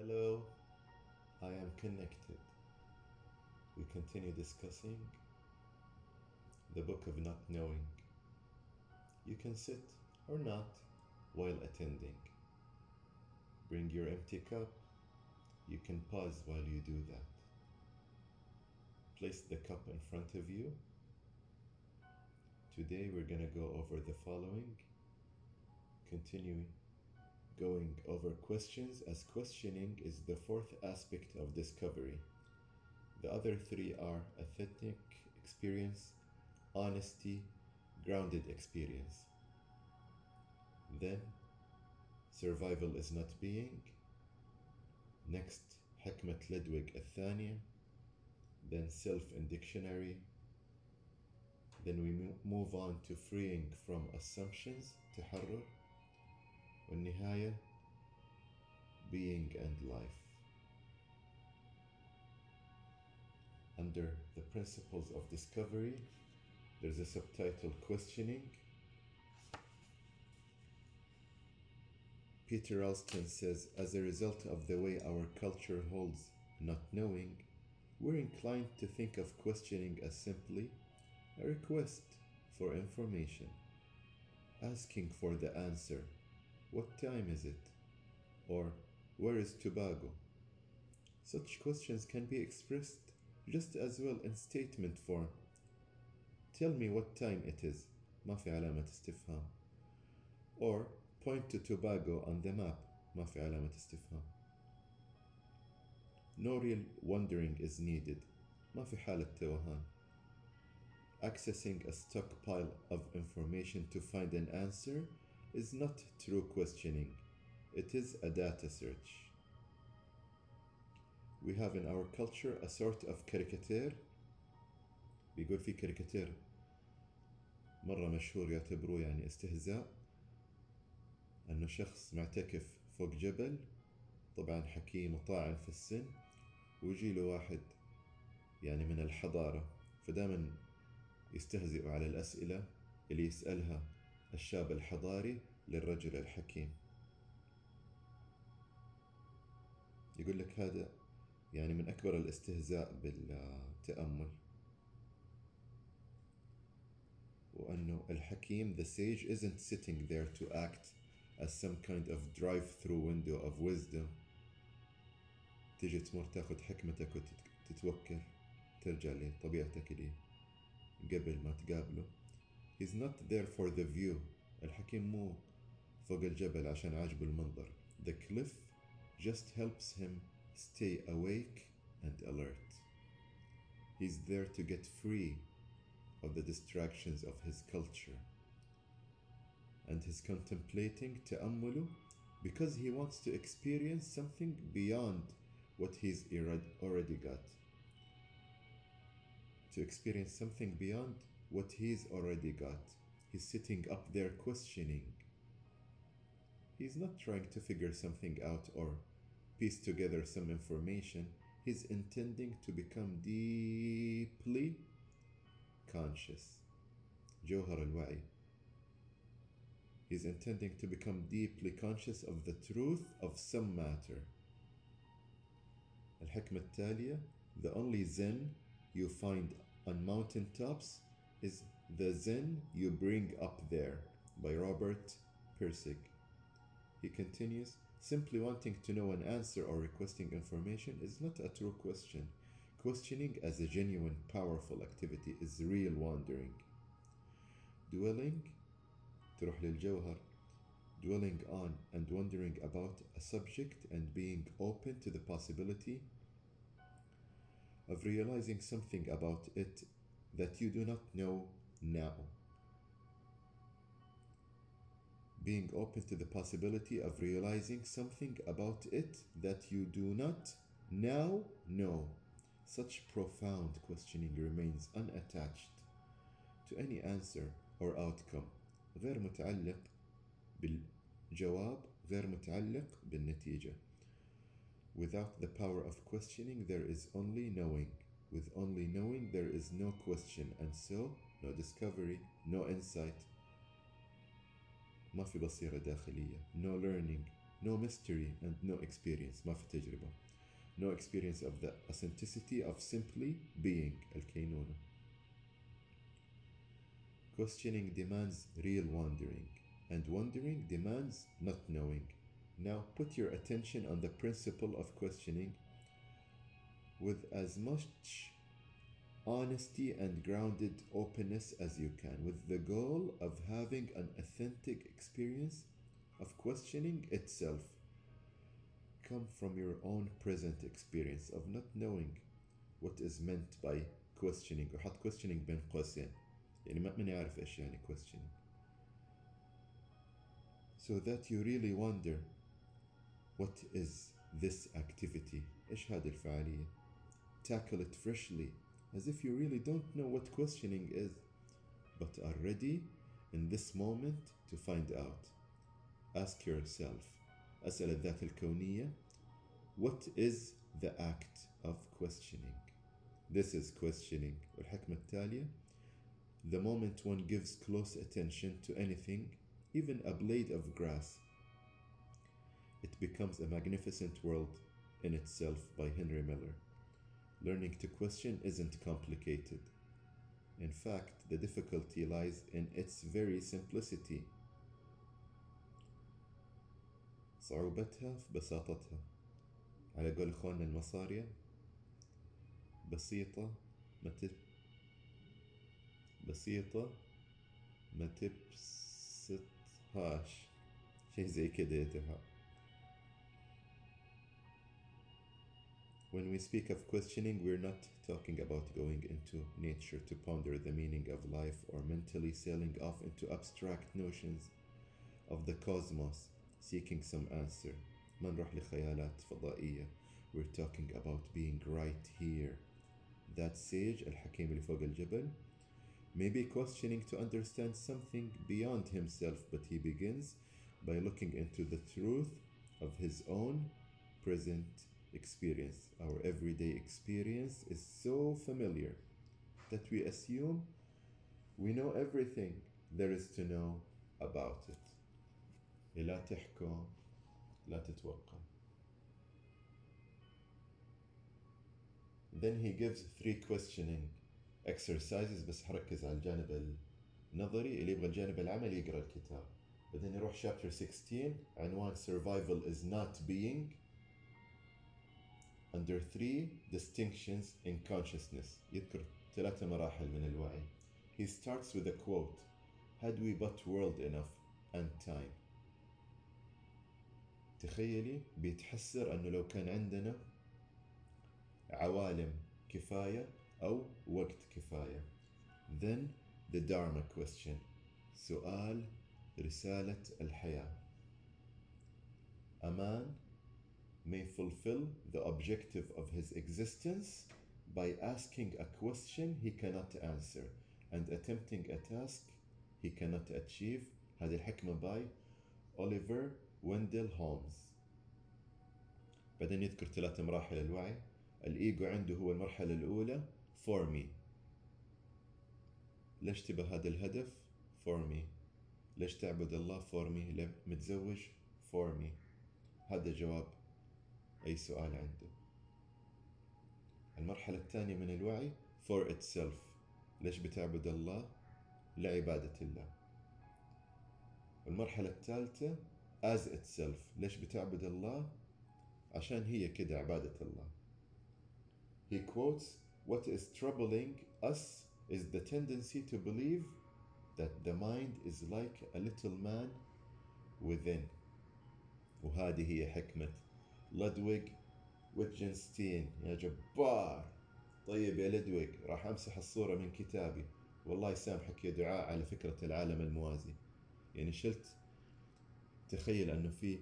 Hello, I am connected. We continue discussing the book of not knowing. You can sit or not while attending. Bring your empty cup. You can pause while you do that. Place the cup in front of you. Today we're going to go over the following, continuing going over questions as questioning is the fourth aspect of discovery. The other three are authentic experience, honesty, grounded experience. Then, survival is not being. Next, حكمة لدويج الثانية. Then, self in dictionary. Then we mo- move on to freeing from assumptions, تحرر. والنهاية being and life. Under the principles of discovery, there's a subtitle questioning. Peter Ralston says, as a result of the way our culture holds not knowing, we're inclined to think of questioning as simply a request for information, asking for the answer what time is it? Or where is Tobago? Such questions can be expressed just as well in statement form. Tell me what time it is. ما في علامة استفهام. Or point to Tobago on the map. ما في علامة استفهام. No real wondering is needed. ما في حالة توهان. Accessing a stockpile of information to find an answer is not true questioning, it is a data search. We have in our culture a sort of caricature. بيقول في كاريكاتير مرة مشهور يعتبروه يعني استهزاء. أنه شخص معتكف فوق جبل. طبعا حكيم وطاعن في السن. ويجي له واحد يعني من الحضارة. فدائما يستهزئوا على الأسئلة اللي يسألها. الشاب الحضاري للرجل الحكيم. يقول لك هذا يعني من أكبر الاستهزاء بالتأمل وأنه الحكيم the sage isn't sitting there to act as some kind of drive-through window of wisdom. تجي تمر تاخذ حكمتك وتتوكل ترجع لطبيعتك اللي قبل ما تقابله. He's not there for the view الحكيم مو فوق الجبل عشان عاجبه المنظر The cliff just helps him stay awake and alert. He's there to get free of the distractions of his culture. And he's contemplating تأمله because he wants to experience something beyond what he's already got. To experience something beyond what he's already got. He's sitting up there questioning. He's not trying to figure something out or piece together some information. He's intending to become deeply conscious. Johar al-Wa'i. He's intending to become deeply conscious of the truth of some matter. Al-Hikmah Talia, the only Zen you find on mountain tops is the Zen you bring up there by Robert Pirsig. He continues, simply wanting to know an answer or requesting information is not a true question. Questioning as a genuine, powerful activity is real wandering. Dwelling, تروح للجوهر, dwelling on and wondering about a subject and being open to the possibility of realizing something about it that you do not know now. Being open to the possibility of realizing something about it that you do not now know. Such profound questioning remains unattached to any answer or outcome غير متعلق بالجواب غير متعلق بالنتيجة Without the power of questioning there is only knowing With only knowing there is no question and so no discovery no insight ما في بصيرة داخلية no learning no mystery and no experience ما في تجربة no experience of the authenticity of simply being الكينونة questioning demands real wondering and wondering demands not knowing now put your attention on the principle of questioning with as much honesty and grounded openness as you can, with the goal of having an authentic experience of questioning itself. Come from your own present experience of not knowing what is meant by questioning وحط questioning بين قوسين يعني ما من يعرف ايش يعني questioning so that you really wonder what is this activity ايش هذه الفعالية tackle it freshly as if you really don't know what questioning is, but are ready in this moment to find out. Ask yourself, أسأل الذات الكونية, what is the act of questioning? This is questioning. والحكمة التالية, the moment one gives close attention to anything, even a blade of grass, it becomes a magnificent world in itself by Henry Miller. Learning to question isn't complicated. In fact, the difficulty lies in its very simplicity. صعوبتها في بساطتها على قول اخواننا المصارية بسيطة ما تب بسيطة ما تبسطهاش شيء زي كده يتها When we speak of questioning, we're not talking about going into nature to ponder the meaning of life or mentally sailing off into abstract notions of the cosmos, seeking some answer. ما نروح لخيالات فضائية. We're talking about being right here. That sage, الحكيم اللي فوق الجبل, may be questioning to understand something beyond himself, but he begins by looking into the truth of his own present experience. Our everyday experience is so familiar that we assume we know everything there is to know about it. لا تحكم لا تتوقع. Then he gives three questioning exercises بس حركز على الجانب النظري اللي يبغى الجانب العملي يقرا الكتاب. بعدين يروح chapter 16 عنوان survival is not being under three distinctions in consciousness يذكر ثلاثة مراحل من الوعي he starts with a quote had we but world enough and time تخيلي بيتحسر أنه لو كان عندنا عوالم كفاية أو وقت كفاية then the Dharma question سؤال رسالة الحياة أمان may fulfill the objective of his existence by asking a question he cannot answer and attempting a task he cannot achieve هذه الحكمة باي أوليفر ويندل هولمز بعدين يذكر ثلاث مراحل الوعي الإيجو عنده هو المرحلة الأولى for me ليش تبى هذا الهدف for me ليش تعبد الله for me متزوج for me هذا جواب أي سؤال عنده المرحلة الثانية من الوعي for itself. ليش بتعبد الله؟ لعبادة الله. والمرحلة الثالثة as itself. ليش بتعبد الله؟ عشان هي كده عبادة الله. He quotes what is troubling us is the tendency to believe that the mind is like a little man within. وهذه هي حكمة لودويغ ويتجنستين. يا جبار. طيب يا لدويغ راح أمسح الصورة من كتابي. والله يسامحك يا دعاء على فكرة العالم الموازي. يعني شلت؟ تخيل أنه في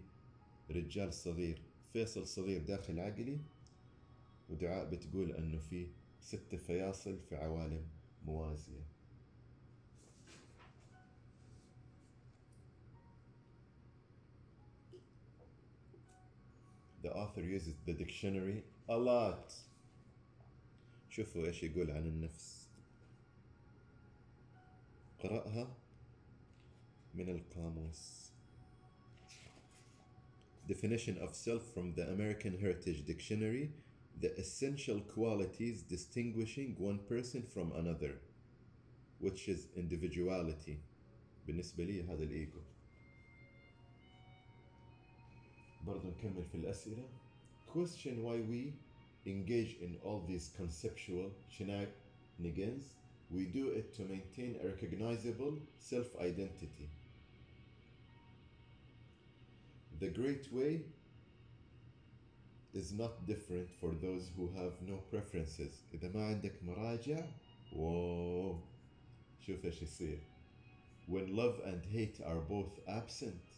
رجال صغير فيصل صغير داخل عقلي ودعاء بتقول أنه في ست فياصل في عوالم موازية. The author uses the dictionary a lot. شوفوا ايش يقول عن النفس. قرأها من القاموس. definition of self from the American Heritage Dictionary the essential qualities distinguishing one person from another which is individuality بالنسبة لي هذا الإيجو برضو نكمل في الأسئلة question why we engage in all these conceptual shenanigans we do it to maintain a recognizable self-identity the great way is not different for those who have no preferences إذا ما عندك مراجع واو شوف ايش يصير when love and hate are both absent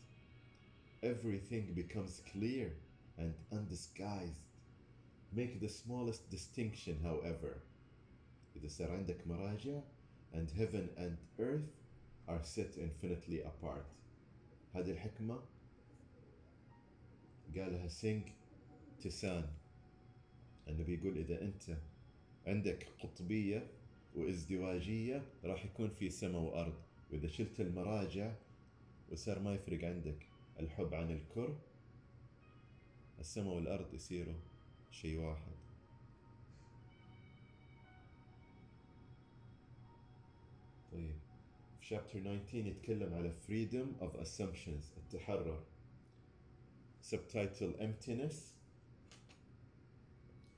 everything becomes clear and undisguised make the smallest distinction however إذا صار عندك مراجع and heaven and earth are set infinitely apart هذه الحكمة قالها سينغ تسان انه بيقول اذا انت عندك قطبيه وازدواجيه راح يكون في سماء وارض واذا شلت المراجع وصار ما يفرق عندك الحب عن الكره السماء والارض يصيروا شيء واحد طيب في chapter 19 يتكلم على freedom of assumptions التحرر subtitle emptiness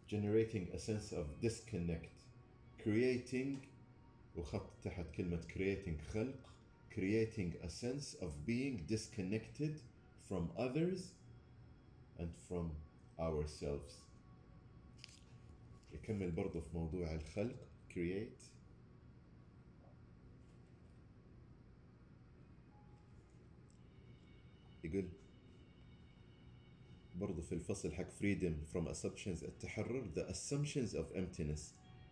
generating a sense of disconnect creating وخط تحت كلمة creating خلق creating a sense of being disconnected from others and from ourselves يكمل برضه في موضوع الخلق create يقول برضو في الفصل حق freedom from assumptions التحرر the assumptions of emptiness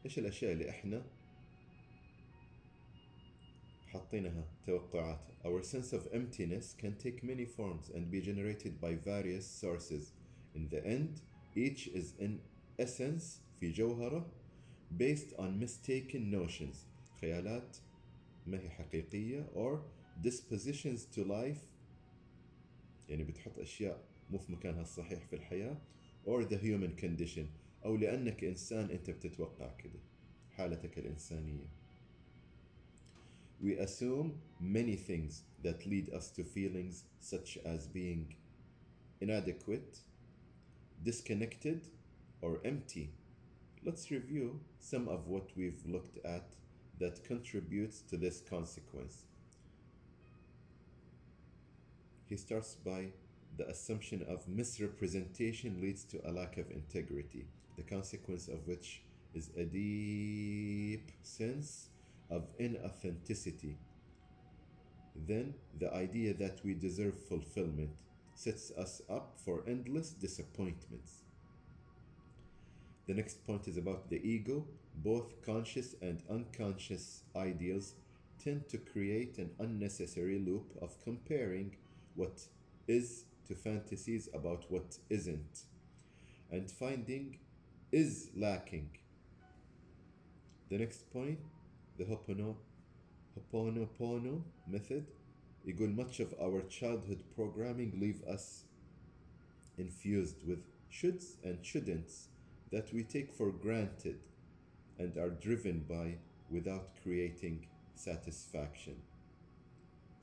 إيش الاشياء اللي إحنا حاطينها توقعات our sense of emptiness can take many forms and be generated by various sources in the end each is in essence في جوهرة based on mistaken notions خيالات ما هي حقيقية or dispositions to life يعني بتحط أشياء مو في مكانها الصحيح في الحياة or the human condition أو لأنك إنسان أنت بتتوقع كده حالتك الإنسانية We assume many things that lead us to feelings such as being inadequate, disconnected, or empty. Let's review some of what we've looked at that contributes to this consequence. He starts by the assumption of misrepresentation leads to a lack of integrity, the consequence of which is a deep sense of inauthenticity. Then, the idea that we deserve fulfillment sets us up for endless disappointments. The next point is about the ego. Both conscious and unconscious ideals tend to create an unnecessary loop of comparing what is to fantasies about what isn't and finding is lacking. The next point, the Ho'oponopono method. يقول much of our childhood programming leave us infused with shoulds and shouldn'ts that we take for granted and are driven by without creating satisfaction.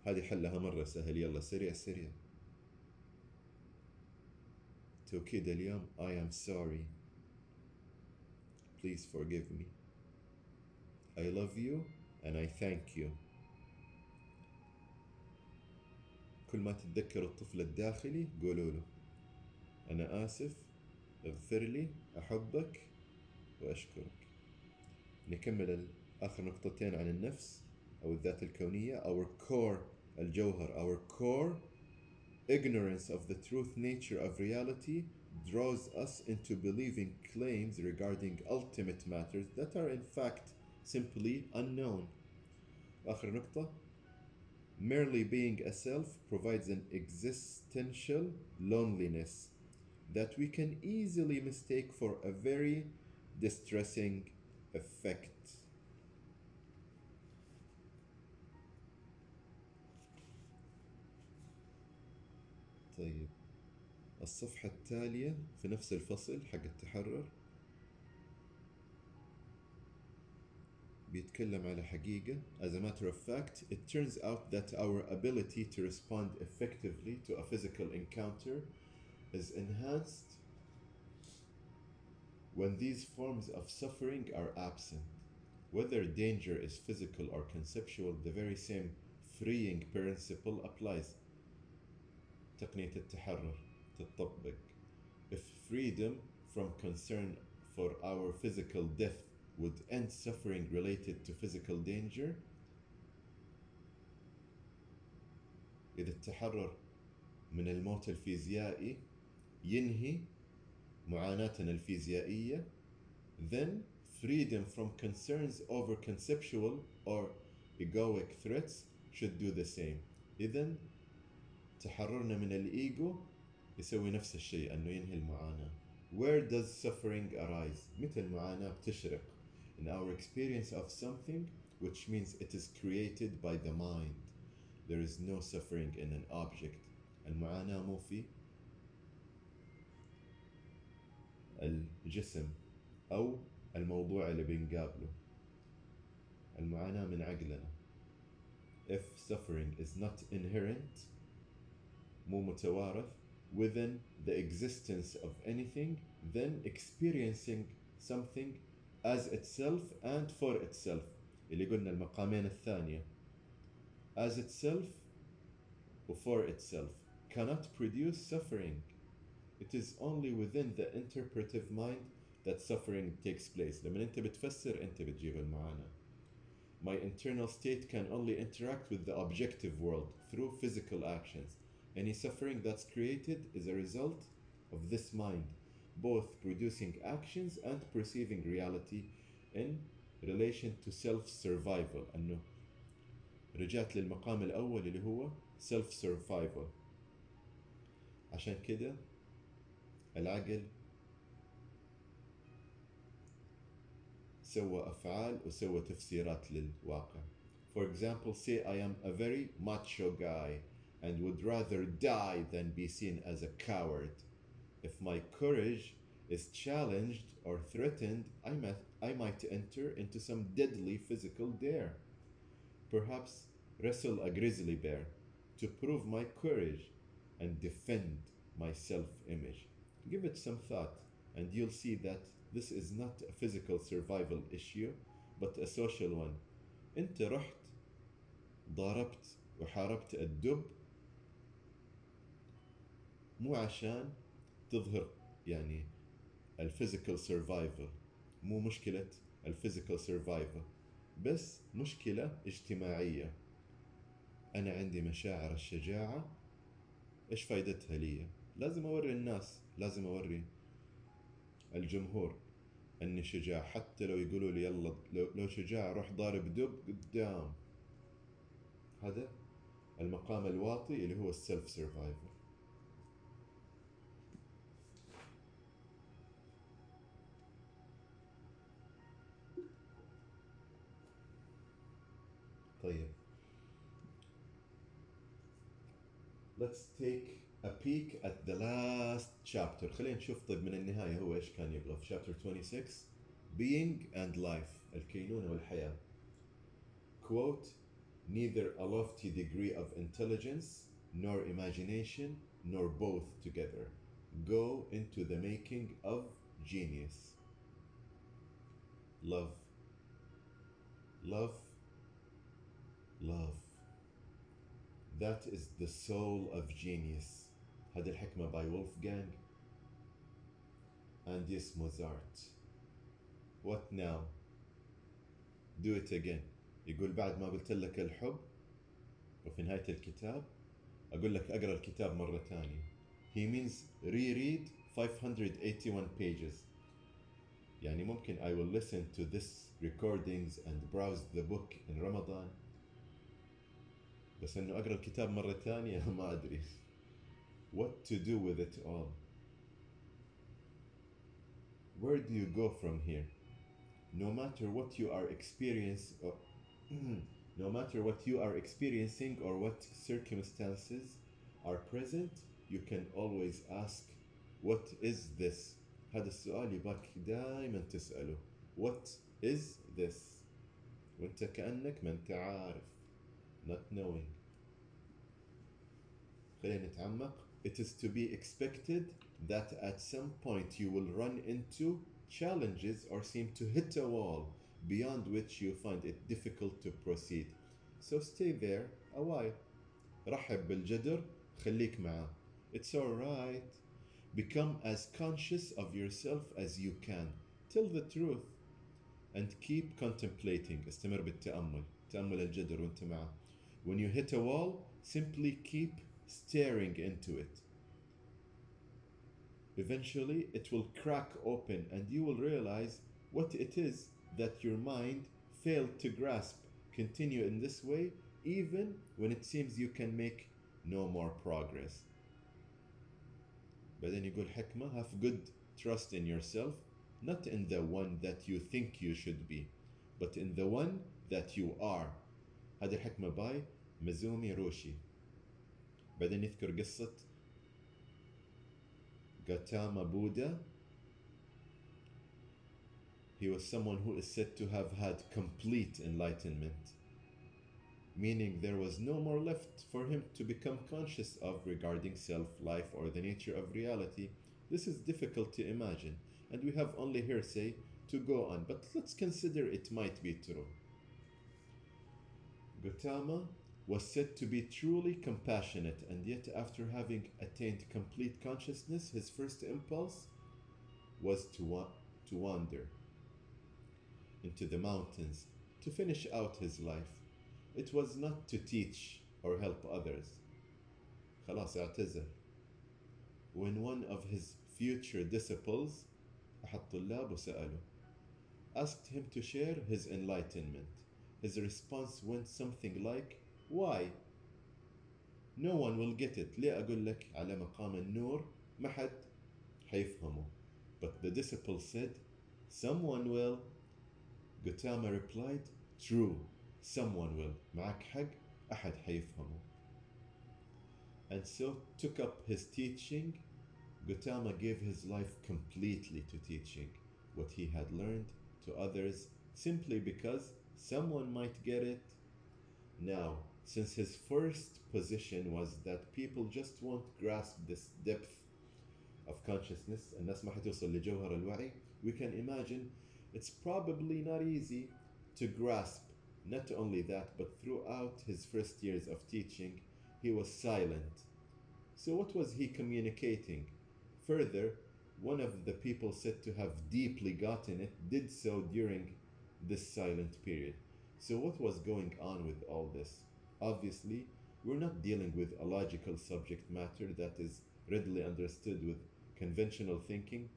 هذه حلها مرة سهل. يلا سريع سريع. توكيد اليوم. I am sorry. Please forgive me. I love you and I thank you كل ما تتذكر الطفل الداخلي قولوا له أنا آسف اغفر لي أحبك وأشكرك نكمل آخر نقطتين عن النفس أو الذات الكونية our core الجوهر our core ignorance of the truth nature of reality draws us into believing claims regarding ultimate matters that are in fact simply unknown. آخر نقطة merely being a self provides an existential loneliness that we can easily mistake for a very distressing effect. طيب الصفحة التالية في نفس الفصل حق التحرر بيتكلم على حقيقة As a matter of fact, it turns out that our ability to respond effectively to a physical encounter is enhanced when these forms of suffering are absent. Whether danger is physical or conceptual, the very same freeing principle applies. تقنية التحرر تطبق. If freedom from concern for our physical death would end suffering related to physical danger, إذا التحرر من الموت الفيزيائي ينهي معاناتنا الفيزيائية then freedom from concerns over conceptual or egoic threats should do the same إذا تحررنا من الإيجو يسوي نفس الشيء أنه ينهي المعاناة Where does suffering arise? متى المعاناة بتشرق? In our experience of something which means it is created by the mind. There is no suffering in an object. المعاناة مو في الجسم أو الموضوع اللي بنقابله المعاناة من عقلنا if suffering is not inherent مو متوارث within the existence of anything then experiencing something as itself and for itself اللي قلنا المقامين الثانية as itself or for itself cannot produce suffering it is only within the interpretive mind that suffering takes place لما انت بتفسر انت بتجيب المعاناة my internal state can only interact with the objective world through physical actions any suffering that's created is a result of this mind both producing actions and perceiving reality in relation to self-survival أنه رجعت للمقام الأول اللي هو self-survival عشان كده العقل سوى أفعال وسوى تفسيرات للواقع For example, say I am a very macho guy and would rather die than be seen as a coward. If my courage is challenged or threatened, I might, I might enter into some deadly physical dare. Perhaps wrestle a grizzly bear to prove my courage and defend my self image. Give it some thought, and you'll see that this is not a physical survival issue, but a social one. أنت رحت ضاربت وحاربت الدب مو عشان تظهر. يعني الفيزيكال سرفايفل مو مشكلة الفيزيكال سرفايفل بس مشكلة اجتماعية. أنا عندي مشاعر الشجاعة إيش فايدتها لي؟ لازم أوري الناس لازم أوري الجمهور أني شجاع. حتى لو يقولوا لي يلا لو, شجاع روح ضارب دب قدام. هذا المقام الواطي اللي هو السيلف سرفايفل طيب let's take a peek at the last chapter خلينا نشوف طيب من النهاية هو إيش كان يبغى في chapter 26 being and life الكينونة والحياة quote neither a lofty degree of intelligence nor imagination nor both together go into the making of genius love love love. That is the soul of genius. هذه الحكمة by Wolfgang Amadeus Mozart. What now? Do it again. يقول بعد ما قلت لك الحب وفي نهاية الكتاب أقول لك أقرأ الكتاب مرة ثانية. He means reread 581 pages. يعني ممكن I will listen to this recordings and browse the book in Ramadan. بس انه اقرا الكتاب مره ثانية ما ادري what to do with it all where do you go from here no matter what you are experiencing or no matter what you are experiencing or what circumstances are present you can always ask what is this هذا السؤال يباك دائما تسأله what is this وانت كأنك ما انت عارف not knowing خلينا نتعمق it is to be expected that at some point you will run into challenges or seem to hit a wall beyond which you find it difficult to proceed so stay there a while رحب بالجدر خليك معاه it's alright become as conscious of yourself as you can tell the truth and keep contemplating استمر بالتأمل تأمل الجدر وانت معه when you hit a wall simply keep staring into it eventually it will crack open and you will realize what it is that your mind failed to grasp continue in this way even when it seems you can make no more progress بعدين يقول حكمة have good trust in yourself not in the one that you think you should be but in the one that you are هذه الحكمة باي مزومي روشي بعدين يذكر قصة Gautama Buddha he was someone who is said to have had complete enlightenment meaning there was no more left for him to become conscious of regarding self, life, or the nature of reality. This is difficult to imagine, and we have only hearsay to go on, but let's consider it might be true. Gautama was said to be truly compassionate, and yet, after having attained complete consciousness, his first impulse was to, wa- to wander into the mountains to finish out his life. It was not to teach or help others. خلاص اعتزل. When one of his future disciples أحد طلابه سأله asked him to share his enlightenment. His response went something like Why? No one will get it. ليه أقول لك على مقام النور ما حد حيفهمه. But the disciple said, Someone will. Gautama replied, True, someone will. معك حق أحد حيفهمه. And so took up his teaching. Gautama gave his life completely to teaching what he had learned to others simply because someone might get it. Now, since his first position was that people just won't grasp this depth of consciousness الناس ما حتوصل لجوهر الوعي we can imagine it's probably not easy to grasp not only that but throughout his first years of teaching he was silent so what was he communicating further one of the people said to have deeply gotten it did so during this silent period so what was going on with all this Obviously we're not dealing with a logical subject matter that is readily understood with conventional thinking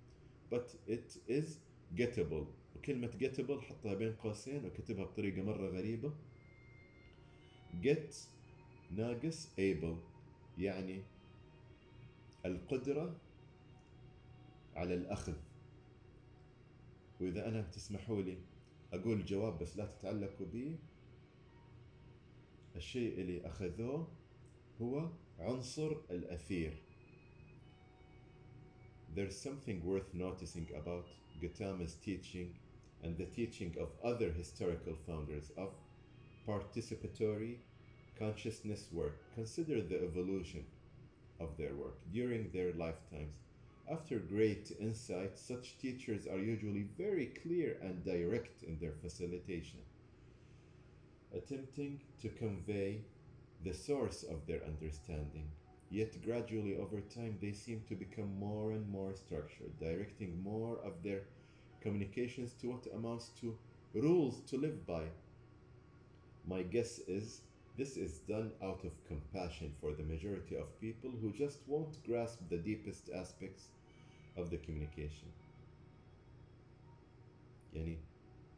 but it is gettable وكلمة gettable حطها بين قوسين وكتبها بطريقة مرة غريبة get ناقص able يعني القدرة على الأخذ وإذا أنا تسمحوا لي أقول جواب بس لا تتعلقوا به الشيء اللي أخذوه هو عنصر الأثير There's something worth noticing about Gautama's teaching and the teaching of other historical founders of participatory consciousness work. Consider the evolution of their work during their lifetimes. After great insight, such teachers are usually very clear and direct in their facilitation, attempting to convey the source of their understanding. Yet, gradually over time, they seem to become more and more structured, directing more of their communications to what amounts to rules to live by. My guess is this is done out of compassion for the majority of people who just won't grasp the deepest aspects of the communication. يعني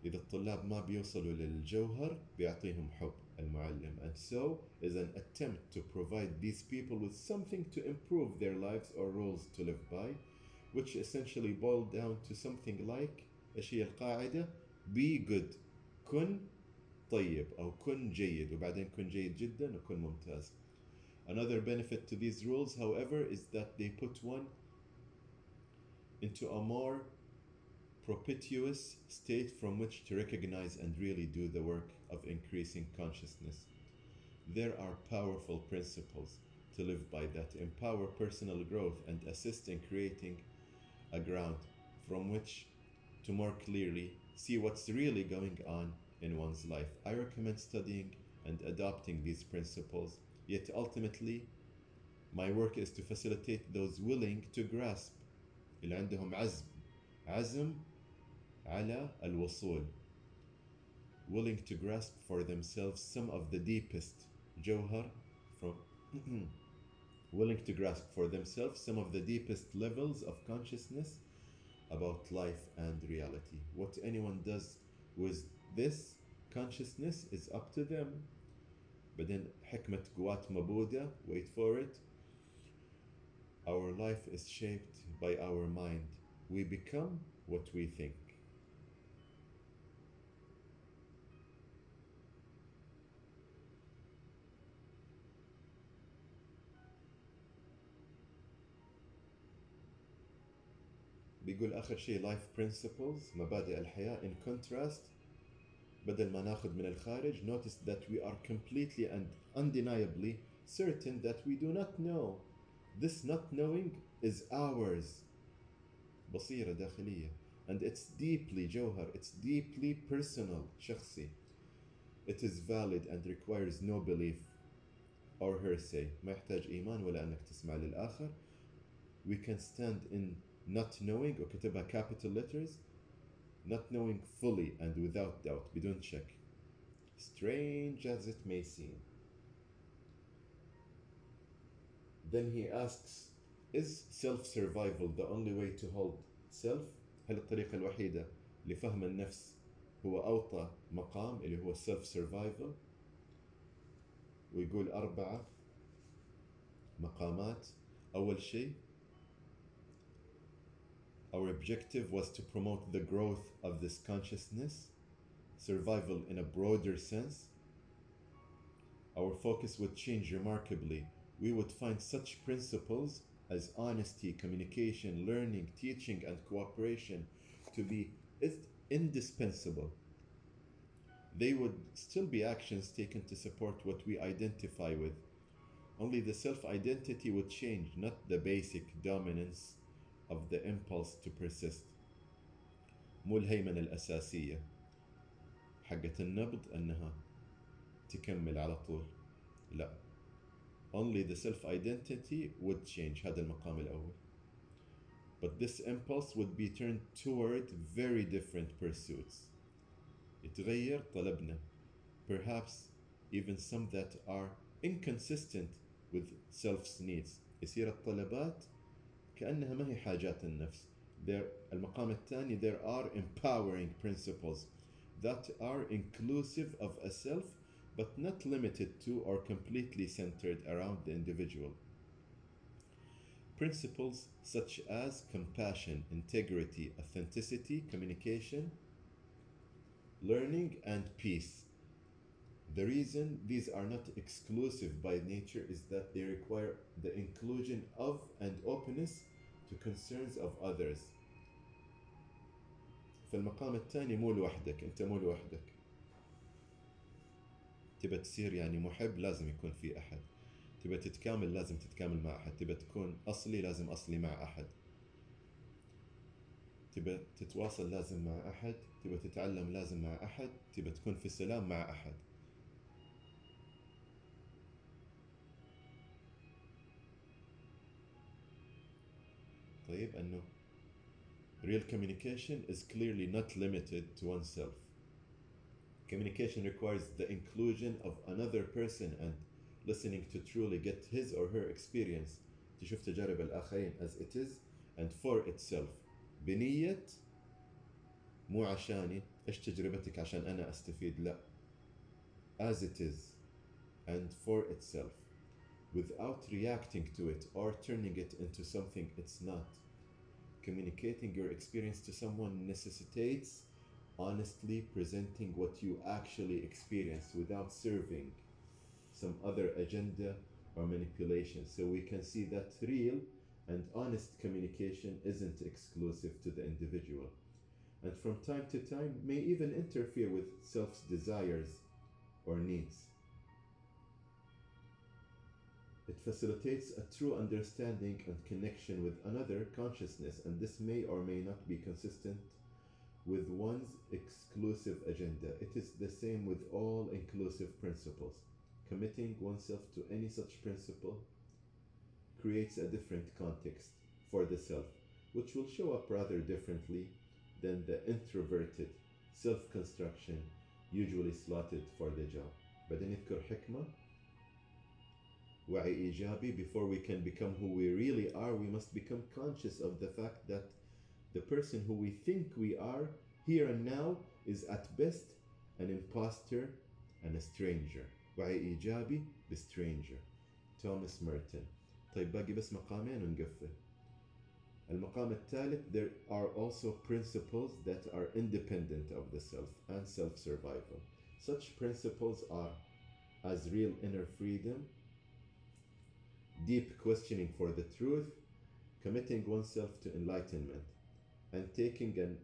إذا الطلاب ما بيوصلوا للجوهر بيعطيهم حب المعلم and so is an attempt to provide these people with something to improve their lives or rules to live by which essentially boil down to something like إيش هي القاعدة be good كن طيب أو كن جيد وبعدين كن جيد جدا وكن ممتاز Another benefit to these rules however is that they put one into a more propitious state from which to recognize and really do the work of increasing consciousness. There are powerful principles to live by that empower personal growth and assist in creating a ground from which to more clearly see what's really going on in one's life. I recommend studying and adopting these principles, yet ultimately, my work is to facilitate those willing to grasp اللي عندهم عزم عزم على الوصول willing to grasp for themselves some of the deepest جوهر from willing to grasp for themselves some of the deepest levels of consciousness about life and reality. What anyone does with this consciousness is up to them. بعدين حكمة قوات مبودة wait for it our life is shaped by our mind we become what we think بيقول آخر شيء life principles مبادئ الحياة in contrast بدل ما ناخذ من الخارج notice that we are completely and undeniably certain that we do not know this not knowing is ours بصيرة داخلية and it's deeply جوهر it's deeply personal شخصي it is valid and requires no belief or hearsay ما يحتاج إيمان ولا أنك تسمع للآخر we can stand in not knowing وكتبها capital letters not knowing fully and without doubt بدون شك strange as it may seem then he asks is self-survival the only way to hold self هل الطريقة الوحيدة لفهم النفس هو أوطى مقام اللي هو self-survival ويقول أربعة مقامات أول شيء our objective was to promote the growth of this consciousness, survival in a broader sense. Our focus would change remarkably. We would find such principles as honesty, communication, learning, teaching, and cooperation to be indispensable. They would still be actions taken to support what we identify with. Only the self identity would change, not the basic dominance of the impulse to persist مو الهيمنة الأساسية حقة النبض أنها تكمل على طول لا only the self identity would change هذا المقام الأول but this impulse would be turned toward very different pursuits يتغير طلبنا perhaps even some that are inconsistent with self's needs يصير الطلبات كأنها ما هي حاجات النفس there المقام الثاني there are empowering principles that are inclusive of a self but not limited to or completely centered around the individual principles such as compassion integrity authenticity communication learning and peace the reason these are not exclusive by nature is that they require the inclusion of and openness to concerns of others. فالمقام الثاني مو لوحدك أنت مو لوحدك. تبى تصير يعني محب لازم يكون في أحد. تبى تتكامل لازم تتكامل مع أحد. تبى تكون أصلي لازم أصلي مع أحد. تبى تتواصل لازم مع أحد. تبى تتعلم لازم مع أحد. تبى تكون في سلام مع أحد. طيب انه real communication is clearly not limited to oneself communication requires the inclusion of another person and listening to truly get his or her experience تشوف تجارب الآخرين as it is and for itself بنية مو عشاني إيش تجربتك عشان أنا أستفيد لا as it is and for itself without reacting to it or turning it into something it's not communicating your experience to someone necessitates honestly presenting what you actually experienced without serving some other agenda or manipulation. So we can see that real and honest communication isn't exclusive to the individual, and from time to time may even interfere with self's desires or needs. It facilitates a true understanding and connection with another consciousness, and this may or may not be consistent with one's exclusive agenda. It is the same with all inclusive principles. Committing oneself to any such principle creates a different context for the self, which will show up rather differently than the introverted self construction usually slotted for the job. بعدين نذكر حكمة وعي إيجابي before we can become who we really are we must become conscious of the fact that the person who we think we are here and now is at best an impostor and a stranger وعي إيجابي بstranger توماس ميرتون طيب باقي بس مقامين ونقفل المقام الثالث there are also principles that are independent of the self and self-survival such principles are as real inner freedom deep questioning for the truth committing oneself to enlightenment and taking an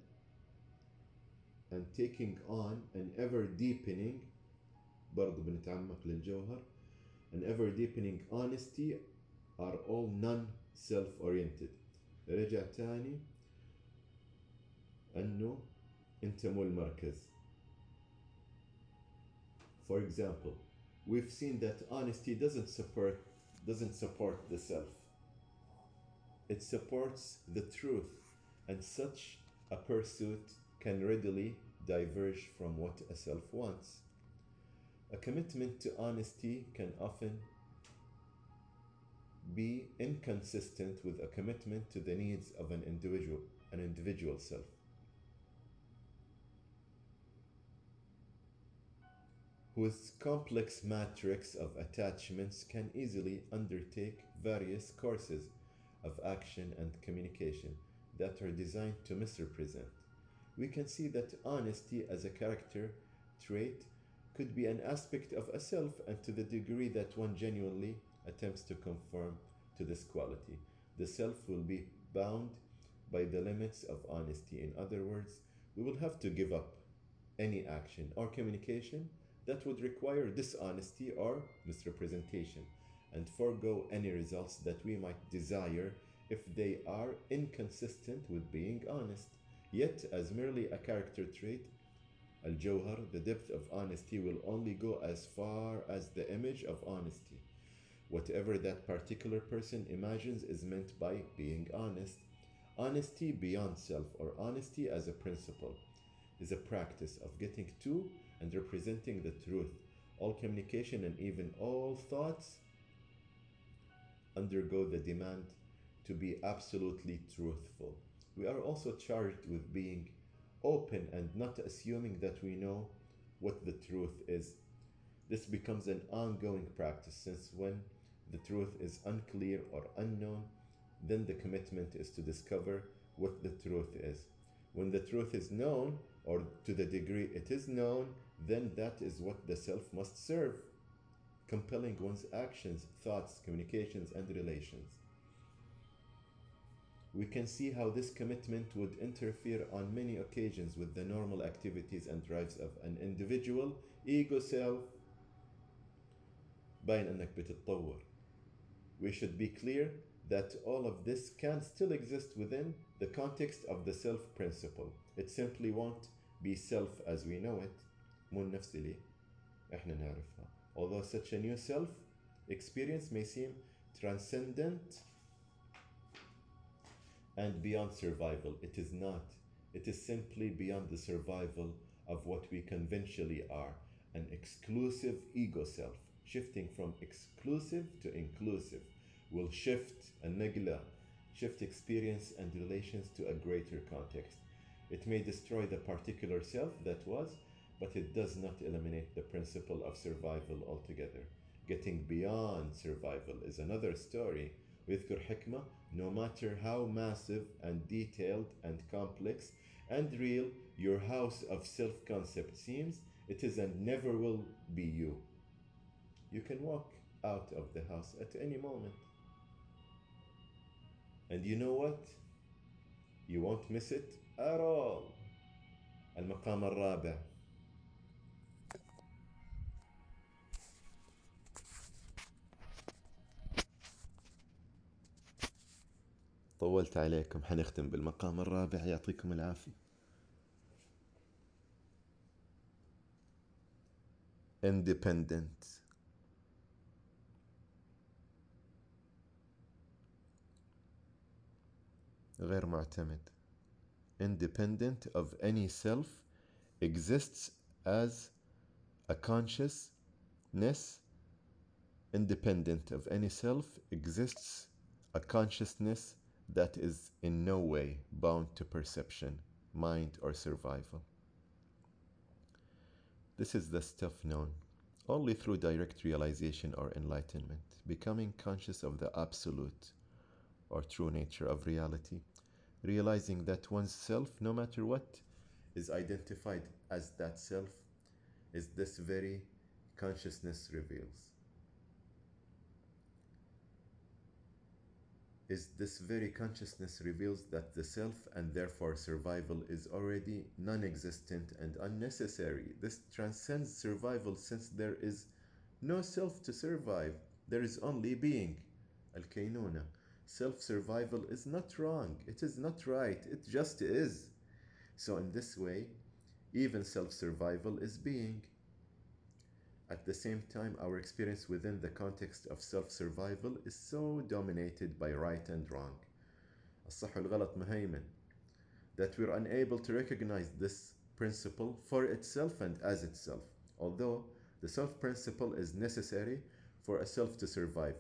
and taking on an ever deepening برضو بنتعمق للجوهر an ever deepening honesty are all non-self-oriented رجع تاني انه انت مو المركز for example we've seen that honesty doesn't support doesn't support the self. It supports the truth and such a pursuit can readily diverge from what a self wants. A commitment to honesty can often be inconsistent with a commitment to the needs of an individual an individual self whose complex matrix of attachments can easily undertake various courses of action and communication that are designed to misrepresent. We can see that honesty as a character trait could be an aspect of a self and to the degree that one genuinely attempts to conform to this quality. The self will be bound by the limits of honesty. In other words, we will have to give up any action or communication that would require dishonesty or misrepresentation and forego any results that we might desire if they are inconsistent with being honest. Yet, as merely a character trait, Al Jawhar, the depth of honesty will only go as far as the image of honesty. Whatever that particular person imagines is meant by being honest. Honesty beyond self, or honesty as a principle, is a practice of getting to and representing the truth. All communication and even all thoughts undergo the demand to be absolutely truthful. We are also charged with being open and not assuming that we know what the truth is. This becomes an ongoing practice since when the truth is unclear or unknown, then the commitment is to discover what the truth is. When the truth is known, or to the degree it is known, then that is what the self must serve, compelling one's actions, thoughts, communications, and relations. We can see how this commitment would interfere on many occasions with the normal activities and drives of an individual ego self باين انك بتتطور. We should be clear that all of this can still exist within the context of the self principle. It simply won't be self as we know it مو النفس اللي احنا نعرفها although such a new self experience may seem transcendent and beyond survival it is not it is simply beyond the survival of what we conventionally are an exclusive ego self shifting from exclusive to inclusive will shift a negla shift experience and relations to a greater context it may destroy the particular self that was but it does not eliminate the principle of survival altogether. Getting beyond survival is another story. ويذكر حكمة no matter how massive and detailed and complex and real your house of self-concept seems, it is and never will be you. You can walk out of the house at any moment. And you know what? You won't miss it all. المقام الرابع. طولت عليكم حنختم بالمقام الرابع. يعطيكم العافية. Independent. غير معتمد. Independent of any self exists as a consciousness independent of any self exists a consciousness that is in no way bound to perception, mind, or survival. This is the stuff known only through direct realization or enlightenment, becoming conscious of the absolute or true nature of reality, realizing that one's self, no matter what is identified as that self, is this very consciousness reveals. is this very consciousness reveals that the self and therefore survival is already non existent and unnecessary. This transcends survival since there is no self to survive, there is only being. Al Kainuna Self survival is not wrong, it is not right, it just is. So, in this way, even self survival is being. At the same time, our experience within the context of self survival is so dominated by right and wrong. الصح والغلط مهيمن that we're unable to recognize this principle for itself and as itself. Although the self principle is necessary for a self to survive,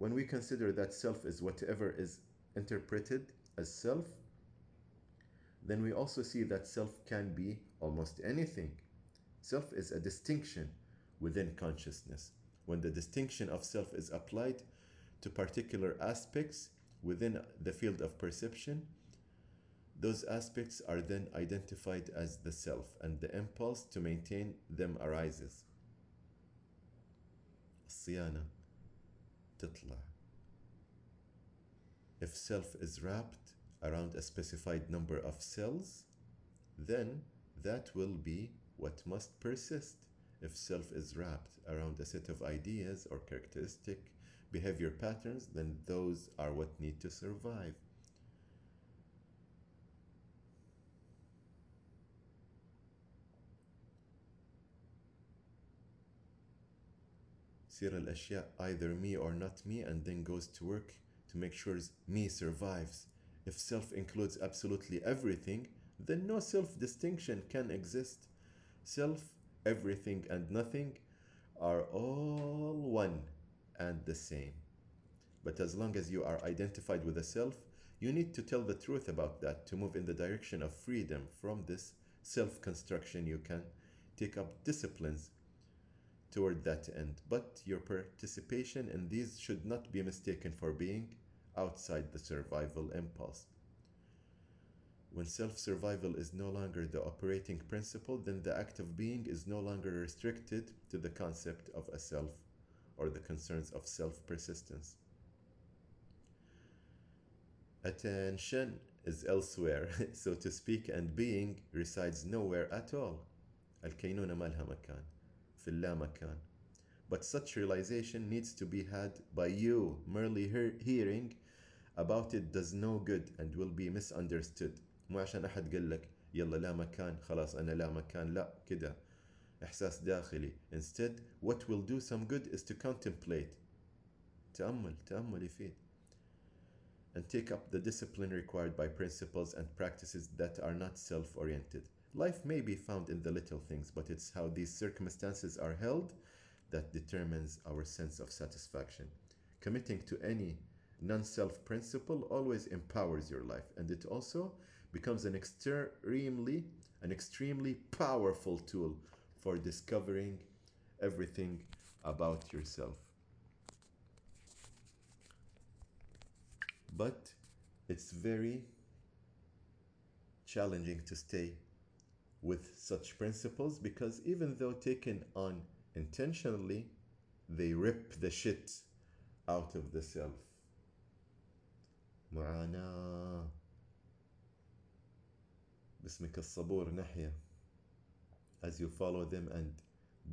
when we consider that self is whatever is interpreted as self, then we also see that self can be almost anything. Self is a distinction within consciousness. When the distinction of self is applied to particular aspects within the field of perception, those aspects are then identified as the self, and the impulse to maintain them arises. الصيانة تطلع. If self is wrapped around a specified number of cells, then that will be what must persist if self is wrapped around a set of ideas or characteristic behavior patterns, then those are what need to survive. al الأشياء either me or not me and then goes to work to make sure me survives. If self includes absolutely everything, then no self distinction can exist. Self everything and nothing are all one and the same. But as long as you are identified with a self, you need to tell the truth about that to move in the direction of freedom from this self construction. You can take up disciplines toward that end, but your participation in these should not be mistaken for being outside the survival impulse. When self survival is no longer the operating principle, then the act of being is no longer restricted to the concept of a self or the concerns of self persistence. Attention is elsewhere, so to speak, and being resides nowhere at all. الكينونة مالها مكان في اللامكان. But such realization needs to be had by you. Merely hearing about it does no good and will be misunderstood. مو عشان أحد قال لك يلا لا مكان خلاص أنا لا مكان لا كده إحساس داخلي instead what will do some good is to contemplate تأمل تأمل يفيد and take up the discipline required by principles and practices that are not self-oriented life may be found in the little things but it's how these circumstances are held that determines our sense of satisfaction committing to any non-self principle always empowers your life and it also becomes an extremely an extremely powerful tool for discovering everything about yourself. But it's very challenging to stay with such principles because even though taken on intentionally, they rip the shit out of the self. معاناة باسمك الصبور نحيا as you follow them and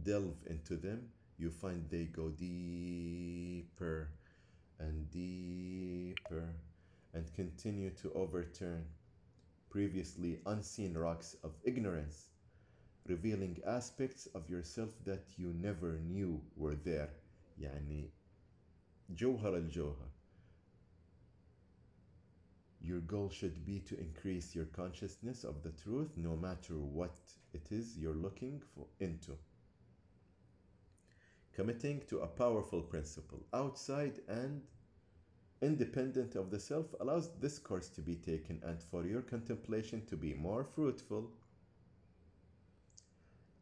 delve into them you find they go deeper and deeper and continue to overturn previously unseen rocks of ignorance revealing aspects of yourself that you never knew were there يعني جوهر الجوهر your goal should be to increase your consciousness of the truth no matter what it is you're looking for into committing to a powerful principle outside and independent of the self allows this course to be taken and for your contemplation to be more fruitful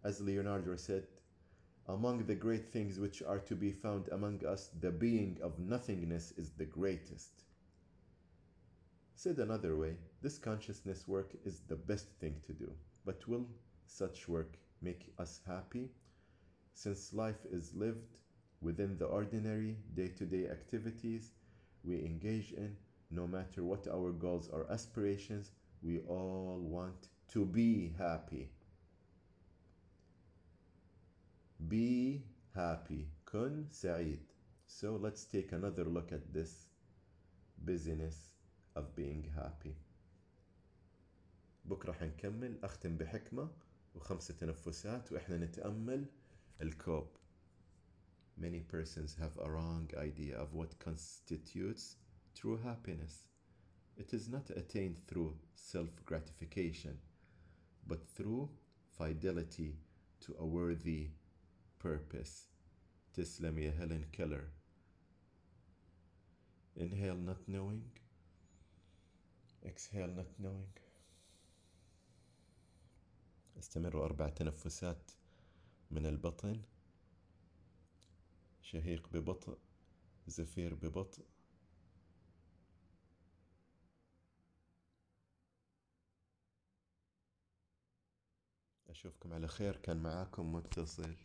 as Leonardo said, among the great things which are to be found among us, the being of nothingness is the greatest. Said another way, this consciousness work is the best thing to do. But will such work make us happy? Since life is lived within the ordinary day to day activities we engage in, no matter what our goals or aspirations, we all want to be happy. Be happy. كن سعيد. So let's take another look at this busyness of being happy. بكرة حنكمل أختم بحكمة وخمسة تنفسات وإحنا نتأمل الكوب. Many persons have a wrong idea of what constitutes true happiness. It is not attained through self gratification, but through fidelity to a worthy purpose. تسلم يا هيلين كيلر. Inhale not knowing. Exhale not knowing. استمروا أربع تنفسات من البطن شهيق ببطء زفير ببطء. أشوفكم على خير كان معاكم متصل.